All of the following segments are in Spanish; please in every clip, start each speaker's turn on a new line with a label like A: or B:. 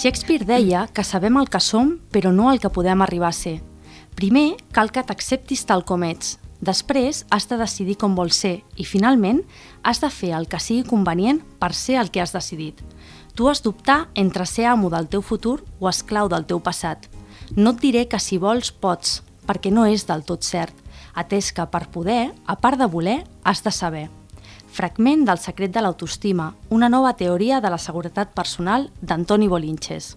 A: Shakespeare deia que sabem el que som, però no el que podem arribar a ser. Primer, cal que t'acceptis tal com ets. Després, has de decidir com vols ser i, finalment, has de fer el que sigui convenient per ser el que has decidit. Tu has d'optar entre ser amo del teu futur o esclau del teu passat. No et diré que si vols pots, perquè no és del tot cert, atès que per poder, a part de voler, has de saber. Fragment del secret de l'autoestima, una nova teoria de la seguretat personal d'Antoni Bolinches.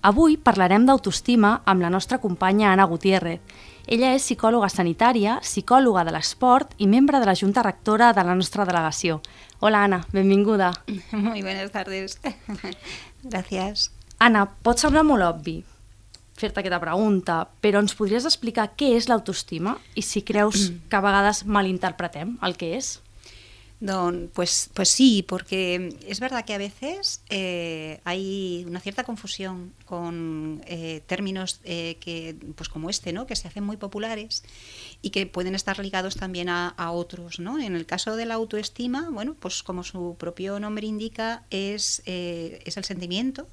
A: Avui parlarem d'autoestima amb la nostra companya Anna Gutiérrez. Ella és psicòloga sanitària, psicòloga de l'esport i membre de la Junta Rectora de la nostra delegació. Hola, Anna, benvinguda.
B: Muy buenas tardes. Gracias.
A: Anna, pot semblar molt obvi fer-te aquesta pregunta, però ens podries explicar què és l'autoestima i si creus que a vegades malinterpretem el que és?
B: Don, pues, pues sí, porque es verdad que a veces eh, hay una cierta confusión con eh, términos eh, que, pues como este, ¿no? que se hacen muy populares y que pueden estar ligados también a, otros. ¿no? En el caso de la autoestima, bueno, pues como su propio nombre indica, es, es el sentimiento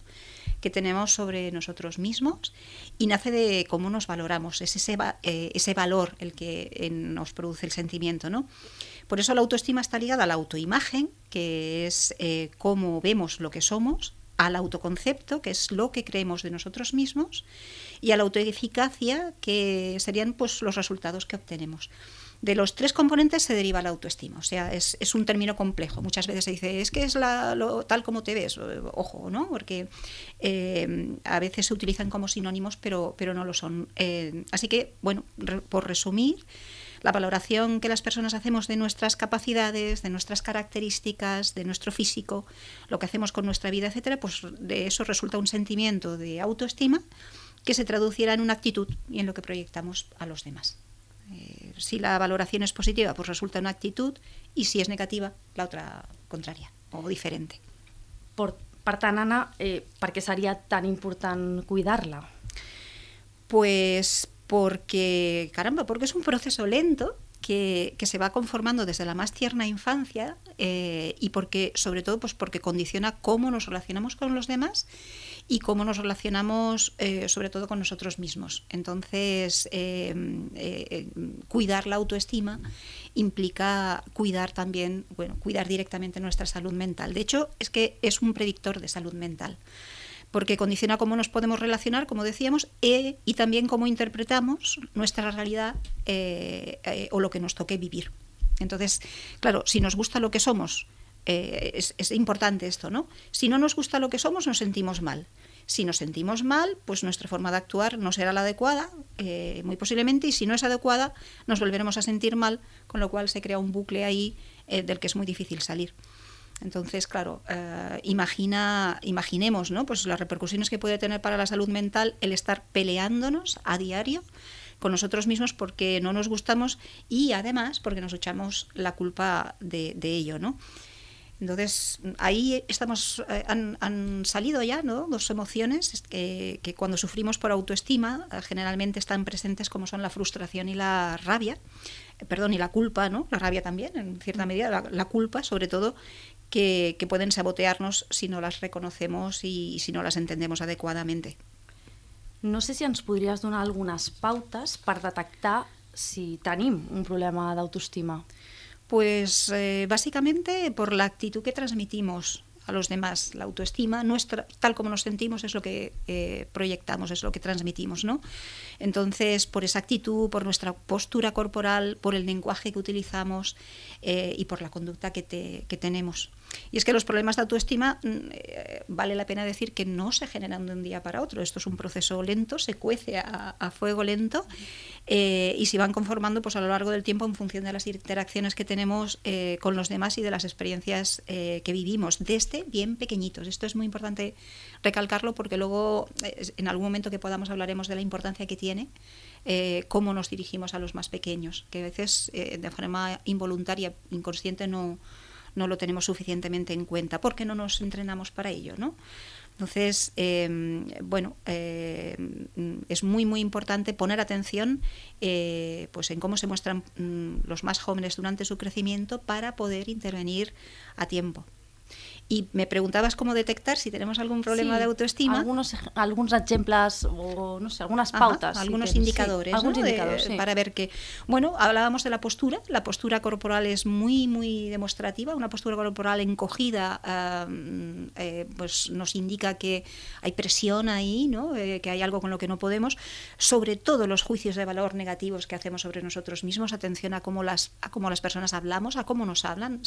B: que tenemos sobre nosotros mismos y nace de cómo nos valoramos, es ese, ese valor el que nos produce el sentimiento, ¿no? Por eso la autoestima está ligada a la autoimagen, que es eh, cómo vemos lo que somos, al autoconcepto, que es lo que creemos de nosotros mismos, y a la autoeficacia, que serían pues, los resultados que obtenemos. De los tres componentes se deriva la autoestima, o sea, es, es un término complejo. Muchas veces se dice, es que es la, tal como te ves, ojo, ¿no? Porque eh, a veces se utilizan como sinónimos, pero, pero no lo son. Eh, así que, bueno, por resumir, la valoración que las personas hacemos de nuestras capacidades, de nuestras características, de nuestro físico, lo que hacemos con nuestra vida, etcétera, pues de eso resulta un sentimiento de autoestima que se traducirá en una actitud y en lo que proyectamos a los demás. Eh, si la valoración es positiva, pues resulta una actitud y si es negativa, la otra contraria o diferente.
A: Por, per tant, Anna, eh, per què seria tan important cuidar-la?
B: Pues porque, caramba, porque es un proceso lento que, se va conformando desde la más tierna infancia eh, y porque, sobre todo, pues porque condiciona cómo nos relacionamos con los demás y cómo nos relacionamos, eh, sobre todo, con nosotros mismos. Entonces, eh, eh, cuidar la autoestima implica cuidar también, bueno, cuidar directamente nuestra salud mental. De hecho, es que es un predictor de salud mental porque condiciona cómo nos podemos relacionar, como decíamos, e, y también cómo interpretamos nuestra realidad eh, eh, o lo que nos toque vivir. Entonces, claro, si nos gusta lo que somos, eh, es, importante esto, ¿no? Si no nos gusta lo que somos, nos sentimos mal. Si nos sentimos mal, pues nuestra forma de actuar no será la adecuada, muy posiblemente, y si no es adecuada, nos volveremos a sentir mal, con lo cual se crea un bucle ahí del que es muy difícil salir. Entonces, claro, eh, imagina, imaginemos ¿no? pues las repercusiones que puede tener para la salud mental el estar peleándonos a diario con nosotros mismos porque no nos gustamos y además porque nos echamos la culpa de, de ello. ¿no? Entonces, ahí estamos, eh, han, han, salido ya ¿no? dos emociones que, que, cuando sufrimos por autoestima eh, generalmente están presentes como son la frustración y la rabia, eh, perdón, y la culpa, ¿no? La rabia también, en cierta medida, la, la culpa, sobre todo, que, que, pueden sabotearnos si no las reconocemos y, y si no las entendemos adecuadamente.
A: No sé si ens podries donar algunes pautes per detectar si tenim un problema d'autoestima.
B: Pues eh, básicamente por la actitud que transmitimos a los demás, la autoestima, nuestra, tal como nos sentimos es lo que eh, proyectamos, es lo que transmitimos, ¿no? Entonces, por esa actitud, por nuestra postura corporal, por el lenguaje que utilizamos eh, y por la conducta que, te, que tenemos. Y es que los problemas de autoestima, mm, eh, vale la pena decir que no se generan de un día para otro. Esto es un proceso lento, se cuece a, fuego lento eh, y se van conformando pues, a lo largo del tiempo en función de las interacciones que tenemos eh, con los demás y de las experiencias que vivimos, desde bien pequeñitos. Esto es muy importante recalcarlo porque luego, en algún momento que podamos, hablaremos de la importancia que tiene. cómo nos dirigimos a los más pequeños, que a veces de forma involuntaria, inconsciente, no, no lo tenemos suficientemente en cuenta, porque no nos entrenamos para ello, ¿no? Entonces, em, bueno, em, es muy, muy importante poner atención eh, pues en cómo se muestran mm, los más jóvenes durante su crecimiento para poder intervenir a tiempo. Y me preguntabas cómo detectar si tenemos algún problema
A: sí,
B: de autoestima.
A: Algunos, algunos ejemplos o no sé, algunas pautas.
B: Ajá, algunos si indicadores, sí, ¿no? indicadores de, sí. para ver que, bueno, hablábamos de la postura. La postura corporal es muy, muy demostrativa. Una postura corporal encogida eh, pues nos indica que hay presión ahí, ¿no? Eh, que hay algo con lo que no podemos. Sobre todo los juicios de valor negativos que hacemos sobre nosotros mismos. Atención a cómo las, a cómo las personas hablamos, a cómo nos hablan.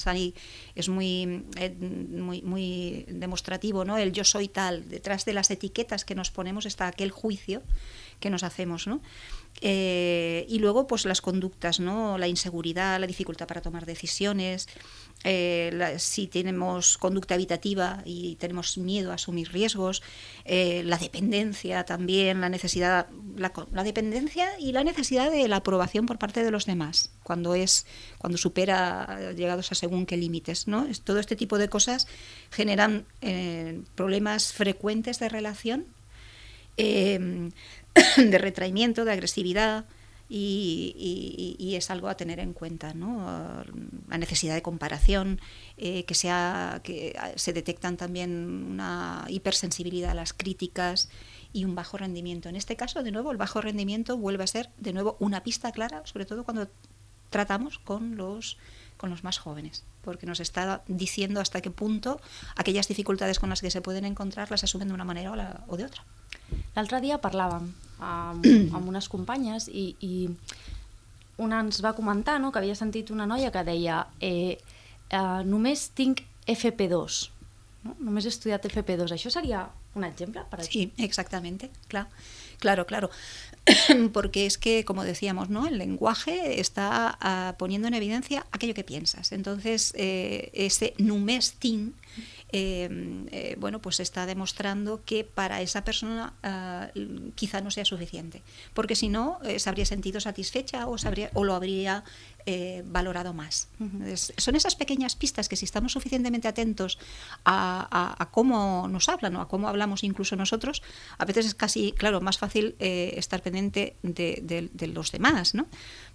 B: Es muy, eh, muy muy, muy demostrativo, ¿no? El yo soy tal, detrás de las etiquetas que nos ponemos está aquel juicio que nos hacemos, ¿no? Eh, y luego, pues las conductas, ¿no? La inseguridad, la dificultad para tomar decisiones, eh, si tenemos conducta habitativa y tenemos miedo a asumir riesgos, eh, la dependencia también, la necesidad, la, dependencia y la necesidad de la aprobación por parte de los demás, cuando es, cuando supera llegados a según qué límites, ¿no? Es, todo este tipo de cosas generan problemas frecuentes de relación, de retraimiento, de agresividad, y, es algo a tener en cuenta, ¿no? La necesidad de comparación, eh, que, sea, que se detectan también una hipersensibilidad a las críticas y un bajo rendimiento. En este caso, de nuevo, el bajo rendimiento vuelve a ser, de nuevo, una pista clara, sobre todo cuando tratamos con los, con los más jóvenes, porque nos está diciendo hasta qué punto aquellas dificultades con las que se pueden encontrar las asumen de una manera o, la, o de otra.
A: L'altre dia parlàvem amb, amb unes companyes i, i una ens va comentar no, que havia sentit una noia que deia eh, eh, només tinc FP2, no? només he estudiat FP2. Això seria un exemple? Para
B: sí, exactamente, claro. Claro, claro. Porque es que, como decíamos, ¿no? El lenguaje está uh, poniendo en evidencia aquello que piensas. Entonces, eh, ese numés tin eh, eh, bueno, pues está demostrando que para esa persona uh, quizá no sea suficiente, porque si no eh, se habría sentido satisfecha o, lo habría eh, valorado más. Uh -huh. es, son esas pequeñas pistas que si estamos suficientemente atentos a, a, a, cómo nos hablan o a cómo hablamos incluso nosotros, a veces es casi, claro, más fácil eh, estar pendiente de, de, de, los demás, ¿no?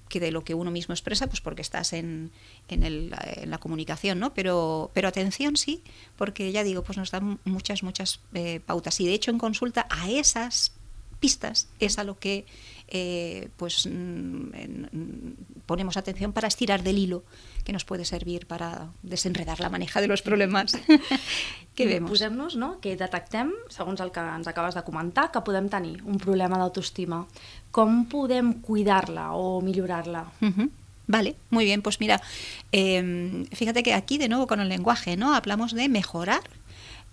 B: Que de lo que uno mismo expresa, pues porque estás en, en, la comunicación, ¿no? Pero, pero atención sí, porque ya digo, pues nos dan muchas, muchas eh, pautas. Y de hecho en consulta a esas pistas es a lo que eh, pues mm, ponemos atención para estirar del hilo que nos puede servir para desenredar la maneja de los problemas que vemos.
A: Posem-nos no? que detectem, segons el que ens acabes de comentar, que podem tenir un problema d'autoestima. Com podem cuidar-la o millorar-la?
B: Uh -huh. Vale, muy bien, pues mira, eh, fíjate que aquí de nuevo con el lenguaje, ¿no? Hablamos de mejorar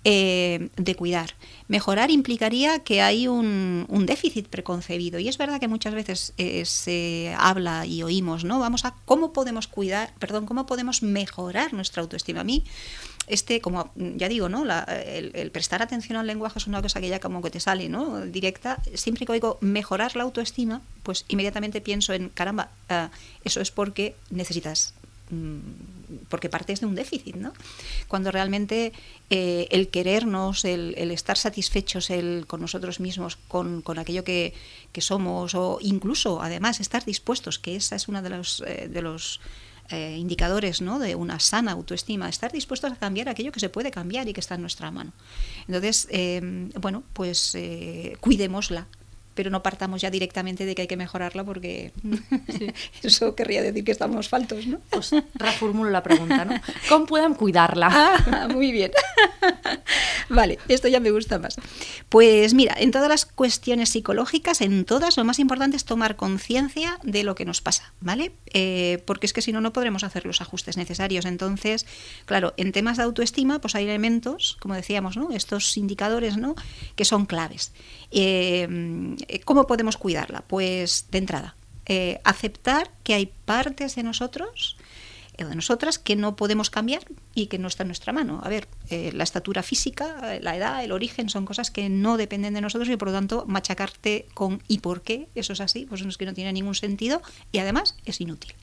B: eh, de cuidar. Mejorar implicaría que hay un, déficit preconcebido y es verdad que muchas veces eh, se habla y oímos, ¿no? Vamos a cómo podemos cuidar, perdón, cómo podemos mejorar nuestra autoestima. A mí, este, como ya digo, ¿no? El, prestar atención al lenguaje es una cosa que ya como que te sale, ¿no? Directa. Siempre que oigo mejorar la autoestima, pues inmediatamente pienso en, caramba, uh, eso es porque necesitas porque partes de un déficit, ¿no? Cuando realmente eh, el querernos, el, el, estar satisfechos el, con nosotros mismos, con, aquello que, que, somos, o incluso, además, estar dispuestos, que esa es una de los, eh, de los eh, indicadores ¿no? de una sana autoestima, estar dispuestos a cambiar aquello que se puede cambiar y que está en nuestra mano. Entonces, bueno, pues cuidémosla, pero no partamos ya directamente de que hay que mejorarla porque eso querría decir que estamos faltos, ¿no?
A: Pues reformulo la pregunta, ¿no? ¿Cómo pueden cuidarla?
B: Ah, muy bien. vale, esto ya me gusta más. Pues mira, en todas las cuestiones psicológicas, en todas, lo más importante es tomar conciencia de lo que nos pasa, ¿vale? Eh, porque es que si no, no podremos hacer los ajustes necesarios. Entonces, claro, en temas de autoestima, pues hay elementos, como decíamos, ¿no? Estos indicadores, ¿no? Que son claves. Eh, ¿Cómo podemos cuidarla? Pues de entrada, eh, aceptar que hay partes de nosotros o de nosotras que no podemos cambiar y que no está en nuestra mano. A ver, eh, la estatura física, la edad, el origen son cosas que no dependen de nosotros y por lo tanto machacarte con ¿y por qué? Eso es así, pues es que no tiene ningún sentido y además es inútil.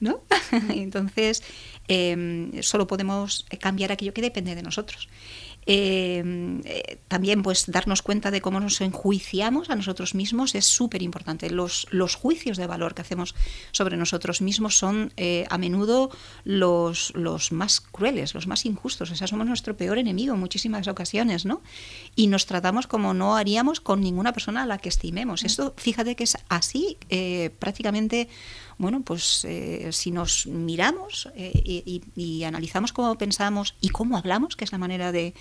B: ¿No? Entonces, em, solo podemos cambiar aquello que depende de nosotros. Em, eh, también pues darnos cuenta de cómo nos enjuiciamos a nosotros mismos es súper importante. Los, los, juicios de valor que hacemos sobre nosotros mismos son eh, a menudo los, los, más crueles, los más injustos. O sea, somos nuestro peor enemigo en muchísimas ocasiones, ¿no? Y nos tratamos como no haríamos con ninguna persona a la que estimemos. Esto, fíjate que es así eh, prácticamente bueno, pues eh, si nos miramos eh, y, analizamos cómo pensamos y cómo hablamos, que es la manera de,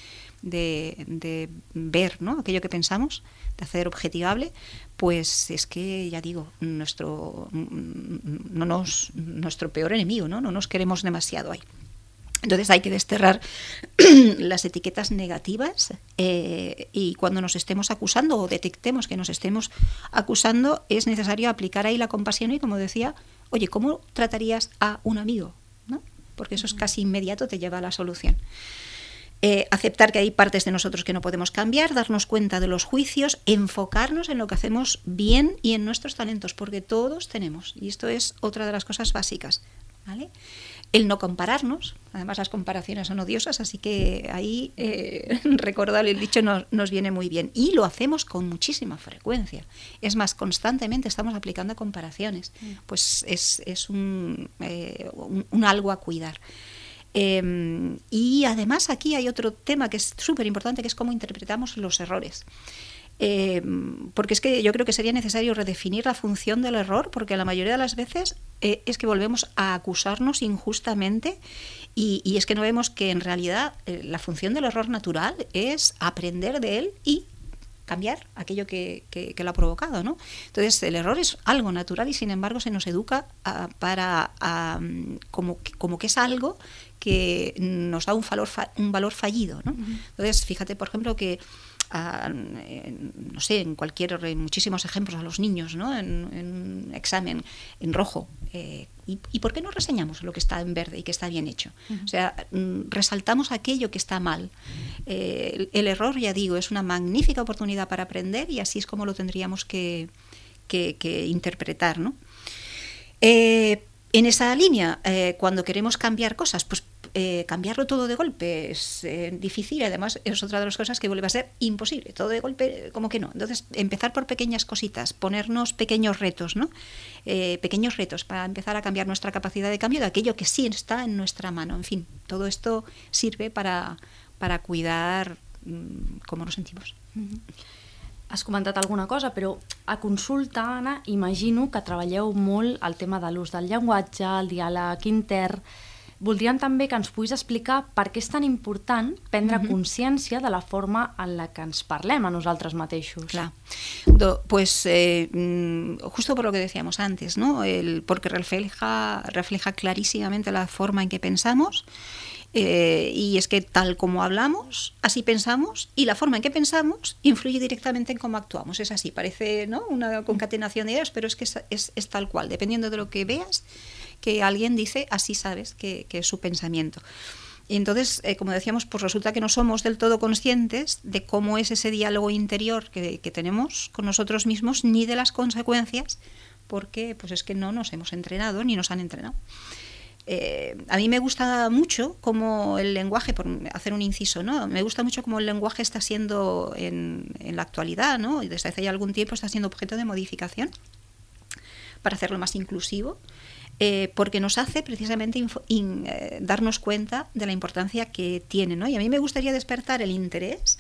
B: ver ¿no? aquello que pensamos, de hacer objetivable, pues es que, ya digo, nuestro, no nos, nuestro peor enemigo, ¿no? no nos queremos demasiado ahí. Entonces hay que desterrar las etiquetas negativas eh, y cuando nos estemos acusando o detectemos que nos estemos acusando es necesario aplicar ahí la compasión y como decía, oye, ¿cómo tratarías a un amigo? ¿No? Porque eso es casi inmediato, te lleva a la solución. Eh, aceptar que hay partes de nosotros que no podemos cambiar, darnos cuenta de los juicios, enfocarnos en lo que hacemos bien y en nuestros talentos, porque todos tenemos, y esto es otra de las cosas básicas. ¿vale? El no compararnos. Además, las comparaciones son odiosas, así que ahí eh, recordar el dicho nos, viene muy bien. Y lo hacemos con muchísima frecuencia. Es más, constantemente estamos aplicando comparaciones. Mm. Pues es, eh, un, algo a cuidar. Em, y además aquí hay otro tema que es súper importante, que es cómo interpretamos los errores. Eh, porque es que yo creo que sería necesario redefinir la función del error, porque la mayoría de las veces eh, es que volvemos a acusarnos injustamente y, es que no vemos que en realidad eh, la función del error natural es aprender de él y cambiar aquello que, lo ha provocado. ¿no? Entonces, el error es algo natural y, sin embargo, se nos educa para como, como que es algo que nos da un valor, un valor fallido. ¿no? Entonces, fíjate, por ejemplo, que no sé, en cualquier, en muchísimos ejemplos a los niños, ¿no? En, un examen en rojo. Eh, ¿y, por qué no reseñamos lo que está en verde y que está bien hecho? O sea, mm, resaltamos aquello que está mal. Eh, el, error, ya digo, es una magnífica oportunidad para aprender y así es como lo tendríamos que, interpretar, ¿no? Eh, en esa línea, cuando queremos cambiar cosas, pues eh, cambiarlo todo de golpe es eh, difícil además es otra de las cosas que vuelve a ser imposible. Todo de golpe, como que no. Entonces, empezar por pequeñas cositas, ponernos pequeños retos, ¿no? Eh, pequeños retos para empezar a cambiar nuestra capacidad de cambio de aquello que sí está en nuestra mano. En fin, todo esto sirve para, para cuidar mm, cómo nos sentimos.
A: Has comentat alguna cosa, però a consulta, Anna, imagino que treballeu molt el tema de l'ús del llenguatge, el diàleg intern, Voldríem també que ens puguis explicar per què és tan important prendre uh -huh. consciència de la forma en la que ens parlem a nosaltres mateixos.
B: Claro. Pues eh, mm, justo por lo que decíamos antes, ¿no? El, porque refleja, refleja clarísimamente la forma en que pensamos eh, y es que tal como hablamos, así pensamos y la forma en que pensamos influye directamente en cómo actuamos. Es así, parece ¿no? una concatenación de ideas, pero es que es, es, es tal cual. Dependiendo de lo que veas, que alguien dice, así sabes que, es su pensamiento. Y entonces, eh, como decíamos, pues resulta que no somos del todo conscientes de cómo es ese diálogo interior que, tenemos con nosotros mismos, ni de las consecuencias, porque pues es que no nos hemos entrenado ni nos han entrenado. Eh, a mí me gusta mucho cómo el lenguaje, por hacer un inciso, ¿no? Me gusta mucho cómo el lenguaje está siendo en, en la actualidad, ¿no? Desde hace ya algún tiempo está siendo objeto de modificación para hacerlo más inclusivo eh, porque nos hace precisamente eh, darnos cuenta de la importancia que tiene. ¿no? Y a mí me gustaría despertar el interés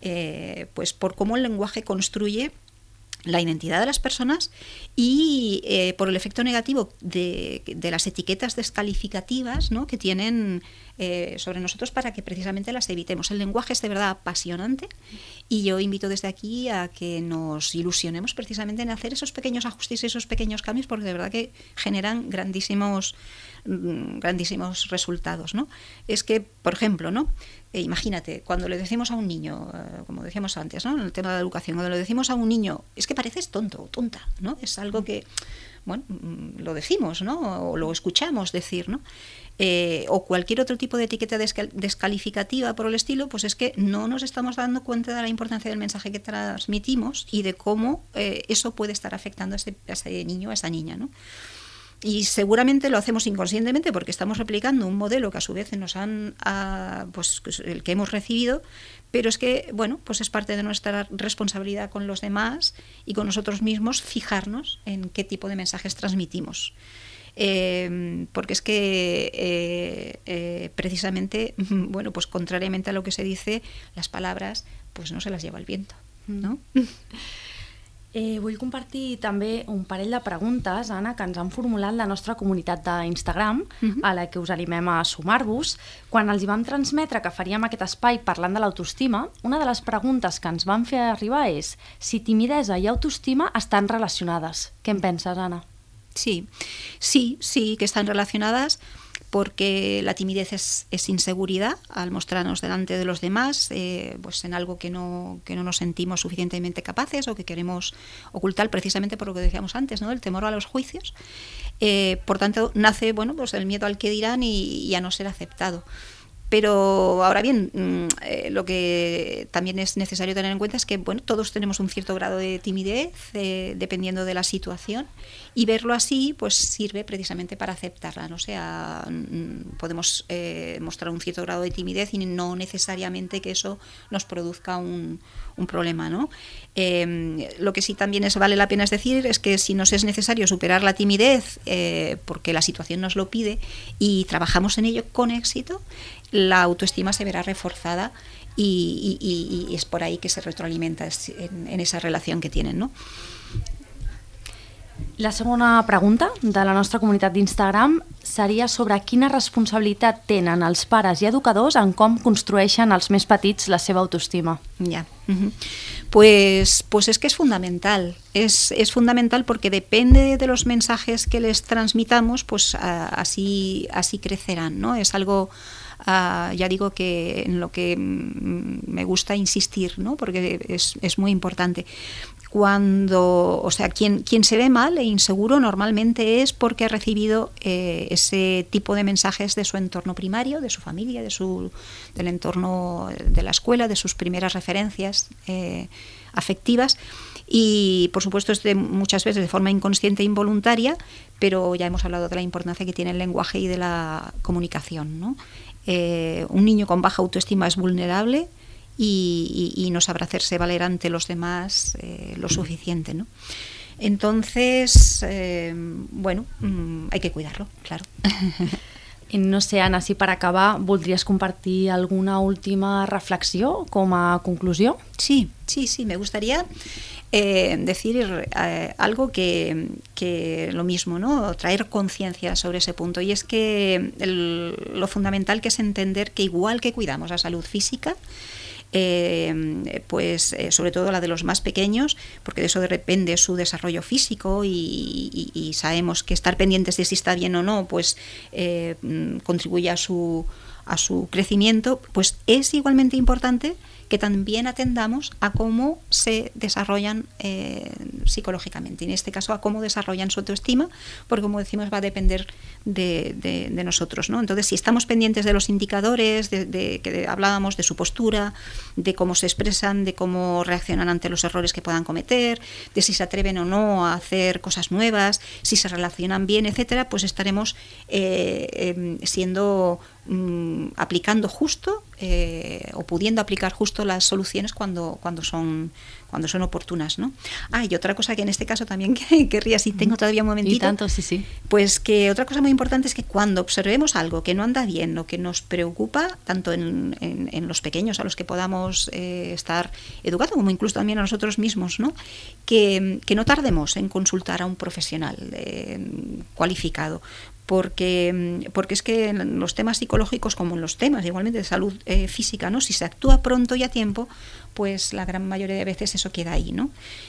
B: eh, pues por cómo el lenguaje construye la identidad de las personas y por el efecto negativo de, las etiquetas descalificativas que tienen eh, sobre nosotros para que precisamente las evitemos. El lenguaje es de verdad apasionante y yo invito desde aquí a que nos ilusionemos precisamente en hacer esos pequeños ajustes y esos pequeños cambios porque de verdad que generan grandísimos mm, grandísimos resultados, ¿no? Es que, por ejemplo, ¿no? Eh, imagínate, cuando le decimos a un niño, eh, como decíamos antes, ¿no? en el tema de la educación, cuando le decimos a un niño, es que pareces tonto o tonta, ¿no? Es algo que, bueno, mm, lo decimos, ¿no? O lo escuchamos decir, ¿no? Eh, o cualquier otro tipo de etiqueta descalificativa por el estilo, pues es que no nos estamos dando cuenta de la importancia del mensaje que transmitimos y de cómo eso puede estar afectando a ese, a ese niño, a esa niña, ¿no? y seguramente lo hacemos inconscientemente porque estamos replicando un modelo que a su vez nos han ah, pues el que hemos recibido pero es que bueno pues es parte de nuestra responsabilidad con los demás y con nosotros mismos fijarnos en qué tipo de mensajes transmitimos em, porque es que eh, eh, precisamente bueno pues contrariamente a lo que se dice las palabras pues no se las lleva el viento ¿no?
A: Mm. Eh, vull compartir també un parell de preguntes, Anna, que ens han formulat la nostra comunitat d'Instagram, uh mhm. -huh. a la que us animem a sumar-vos. Quan els hi vam transmetre que faríem aquest espai parlant de l'autoestima, una de les preguntes que ens van fer arribar és si timidesa i autoestima estan relacionades. Què en penses, Anna?
B: Sí, sí, sí que están relacionadas porque la timidez es, inseguridad al mostrarnos delante de los demás, eh, pues en algo que no, que no nos sentimos suficientemente capaces o que queremos ocultar precisamente por lo que decíamos antes, ¿no? el temor a los juicios. Eh, por tanto, nace bueno, pues el miedo al que dirán y a no ser aceptado. Pero ahora bien, mm, eh, lo que también es necesario tener en cuenta es que bueno, todos tenemos un cierto grado de timidez eh, dependiendo de la situación y verlo así pues sirve precisamente para aceptarla. ¿no? sea, mm, podemos eh, mostrar un cierto grado de timidez y no necesariamente que eso nos produzca un, un problema. ¿no? Em, lo que sí también es, vale la pena es decir es que si nos es necesario superar la timidez porque la situación nos lo pide y trabajamos en ello con éxito, la autoestima se verá reforzada y, es por ahí que se retroalimenta en, esa relación que tienen. ¿no?
A: La segunda pregunta de la nuestra comunitat d'Instagram seria sobre quina responsabilitat tenen els pares i educadors en com construeixen els més petits la seva autoestima.
B: Ya. Pues, pues es que es fundamental. Es, es, fundamental porque depende de los mensajes que les transmitamos, pues así, así crecerán, ¿no? Es algo Ah, ya digo que en lo que me gusta insistir, ¿no? porque es, es muy importante cuando, o sea, quien, quien se ve mal e inseguro normalmente es porque ha recibido eh, ese tipo de mensajes de su entorno primario, de su familia, de su, del entorno de la escuela, de sus primeras referencias eh, afectivas. Y por supuesto es de, muchas veces de forma inconsciente e involuntaria, pero ya hemos hablado de la importancia que tiene el lenguaje y de la comunicación. ¿no? Eh, un niño con baja autoestima es vulnerable y, no sabrá hacerse valer ante los demás eh, lo suficiente. ¿no? Entonces, eh, bueno, mm, hay que cuidarlo, claro.
A: No sé, Anna, si per acabar voldries compartir alguna última reflexió com a conclusió?
B: Sí, sí, sí, me gustaría eh, decir eh, algo que, lo mismo, ¿no? traer conciencia sobre ese punto. Y es que el, lo fundamental que es entender que igual que cuidamos la salud física, eh, pues eh, sobre todo la de los más pequeños, porque de eso depende su desarrollo físico y, y, sabemos que estar pendientes de si está bien o no, pues eh, contribuye a su, a su crecimiento, pues es igualmente importante que también atendamos a cómo se desarrollan eh, psicológicamente, en este caso a cómo desarrollan su autoestima, porque como decimos va a depender de, nosotros. ¿no? Entonces, si estamos pendientes de los indicadores, de, que hablábamos de su postura, de cómo se expresan, de cómo reaccionan ante los errores que puedan cometer, de si se atreven o no a hacer cosas nuevas, si se relacionan bien, etcétera, pues estaremos eh, em, siendo mm, aplicando justo eh, o pudiendo aplicar justo las soluciones cuando, cuando, son, cuando son oportunas. ¿no? Ah, y otra cosa que en este caso también querría, si tengo todavía un momentito,
A: y tanto, sí, sí.
B: pues que otra cosa muy importante es que cuando observemos algo que no anda bien o que nos preocupa, tanto en, en, los pequeños a los que podamos eh, estar educando, como incluso también a nosotros mismos, ¿no? Que, que no tardemos en consultar a un profesional eh, cualificado, porque, porque es que en los temas psicológicos, como en los temas igualmente de salud eh, física, ¿no? si se actúa pronto y a tiempo, pues la gran mayoría de veces eso queda ahí. ¿no?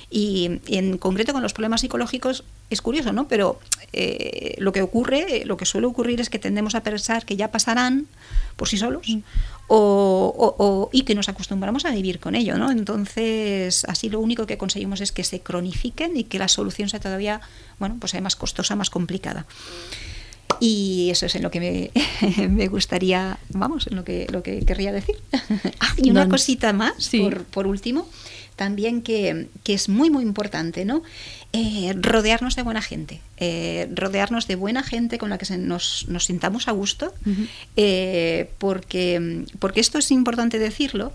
B: Y, en concreto con los problemas psicológicos es curioso, ¿no? pero eh, lo que ocurre, lo que suele ocurrir es que tendemos a pensar que ya pasarán por sí solos mm. o, y que nos acostumbramos a vivir con ello. ¿no? Entonces, así lo único que conseguimos es que se cronifiquen y que la solución sea todavía bueno, pues sea más costosa, más complicada. Y eso es en lo que me, me, gustaría, vamos, en lo que, lo que querría decir. ah, y una cosita más, por, por, último, también que, que, es muy, muy importante, ¿no? Eh, rodearnos de buena gente, eh, rodearnos de buena gente con la que se nos, nos, sintamos a gusto, eh, porque, porque esto es importante decirlo,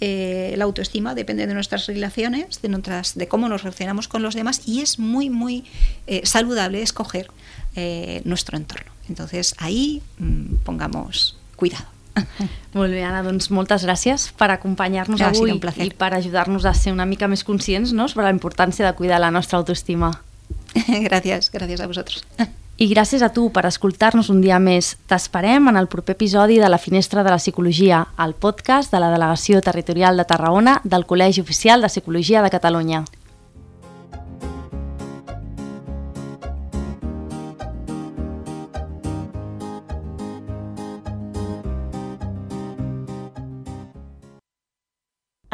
B: la autoestima depende de nuestras relaciones, de, nuestras, de cómo nos relacionamos con los demás y es muy, muy saludable escoger eh, nuestro entorno. Entonces ahí mm, pongamos cuidado.
A: Molt bé, Anna, doncs moltes gràcies per acompanyar-nos
B: ja,
A: avui i per ajudar-nos a ser una mica més conscients no, sobre la importància de cuidar la nostra autoestima.
B: gràcies, gràcies a vosaltres.
A: I gràcies a tu per escoltar-nos un dia més. T'esperem en el proper episodi de La Finestra de la Psicologia, el podcast de la Delegació Territorial de Tarragona del Col·legi Oficial de Psicologia de Catalunya.